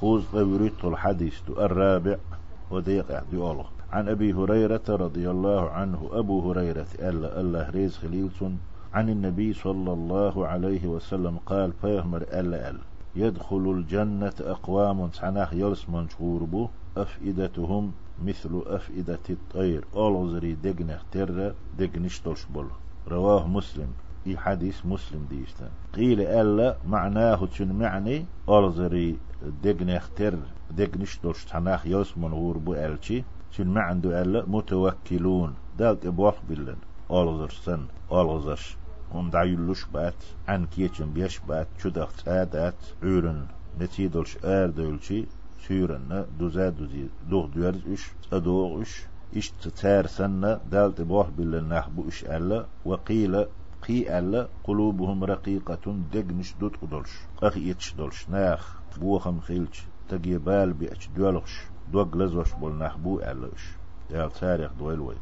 خوز قوريت الحديث الرابع وديق يعدي الله عن أبي هريرة رضي الله عنه أبو هريرة ألا الله ريز خليلسون عن النبي صلى الله عليه وسلم قال فيهمر ألا ألا يدخل الجنة أقوام سعناخ يلس منشغور أفئدتهم مثل أفئدة الطير. أولوزري دقنخ تر دقنش بول. رواه مسلم. إي حديث مسلم ديشتا. قيل ألا معناه تشن معني؟ أولزري دقنخ تر دقنش دولش تناخ يوسمن غوربو ألشي. تشن معنده ألا؟ متوكلون. دالت إبوخ بلن. أولزر سن أولزرش هم دعيلوش بات. عن كيتشن بيش بات. شدخ تادات عورن. آر دولشي. سيرن دوزا دوزي. دوغ دوارز إش. أدوغ إش. اش تتار سنة دالت بوح بالله نحبو إش ألا. وقيل قي ألا قلوبهم رقيقة دقنش دوت قدلش أخي يتش دلش ناخ بوخم خيلش تجي بال بيأش دولش دوغ لزوش بول نحبو ألاش يا تاريخ دويلوي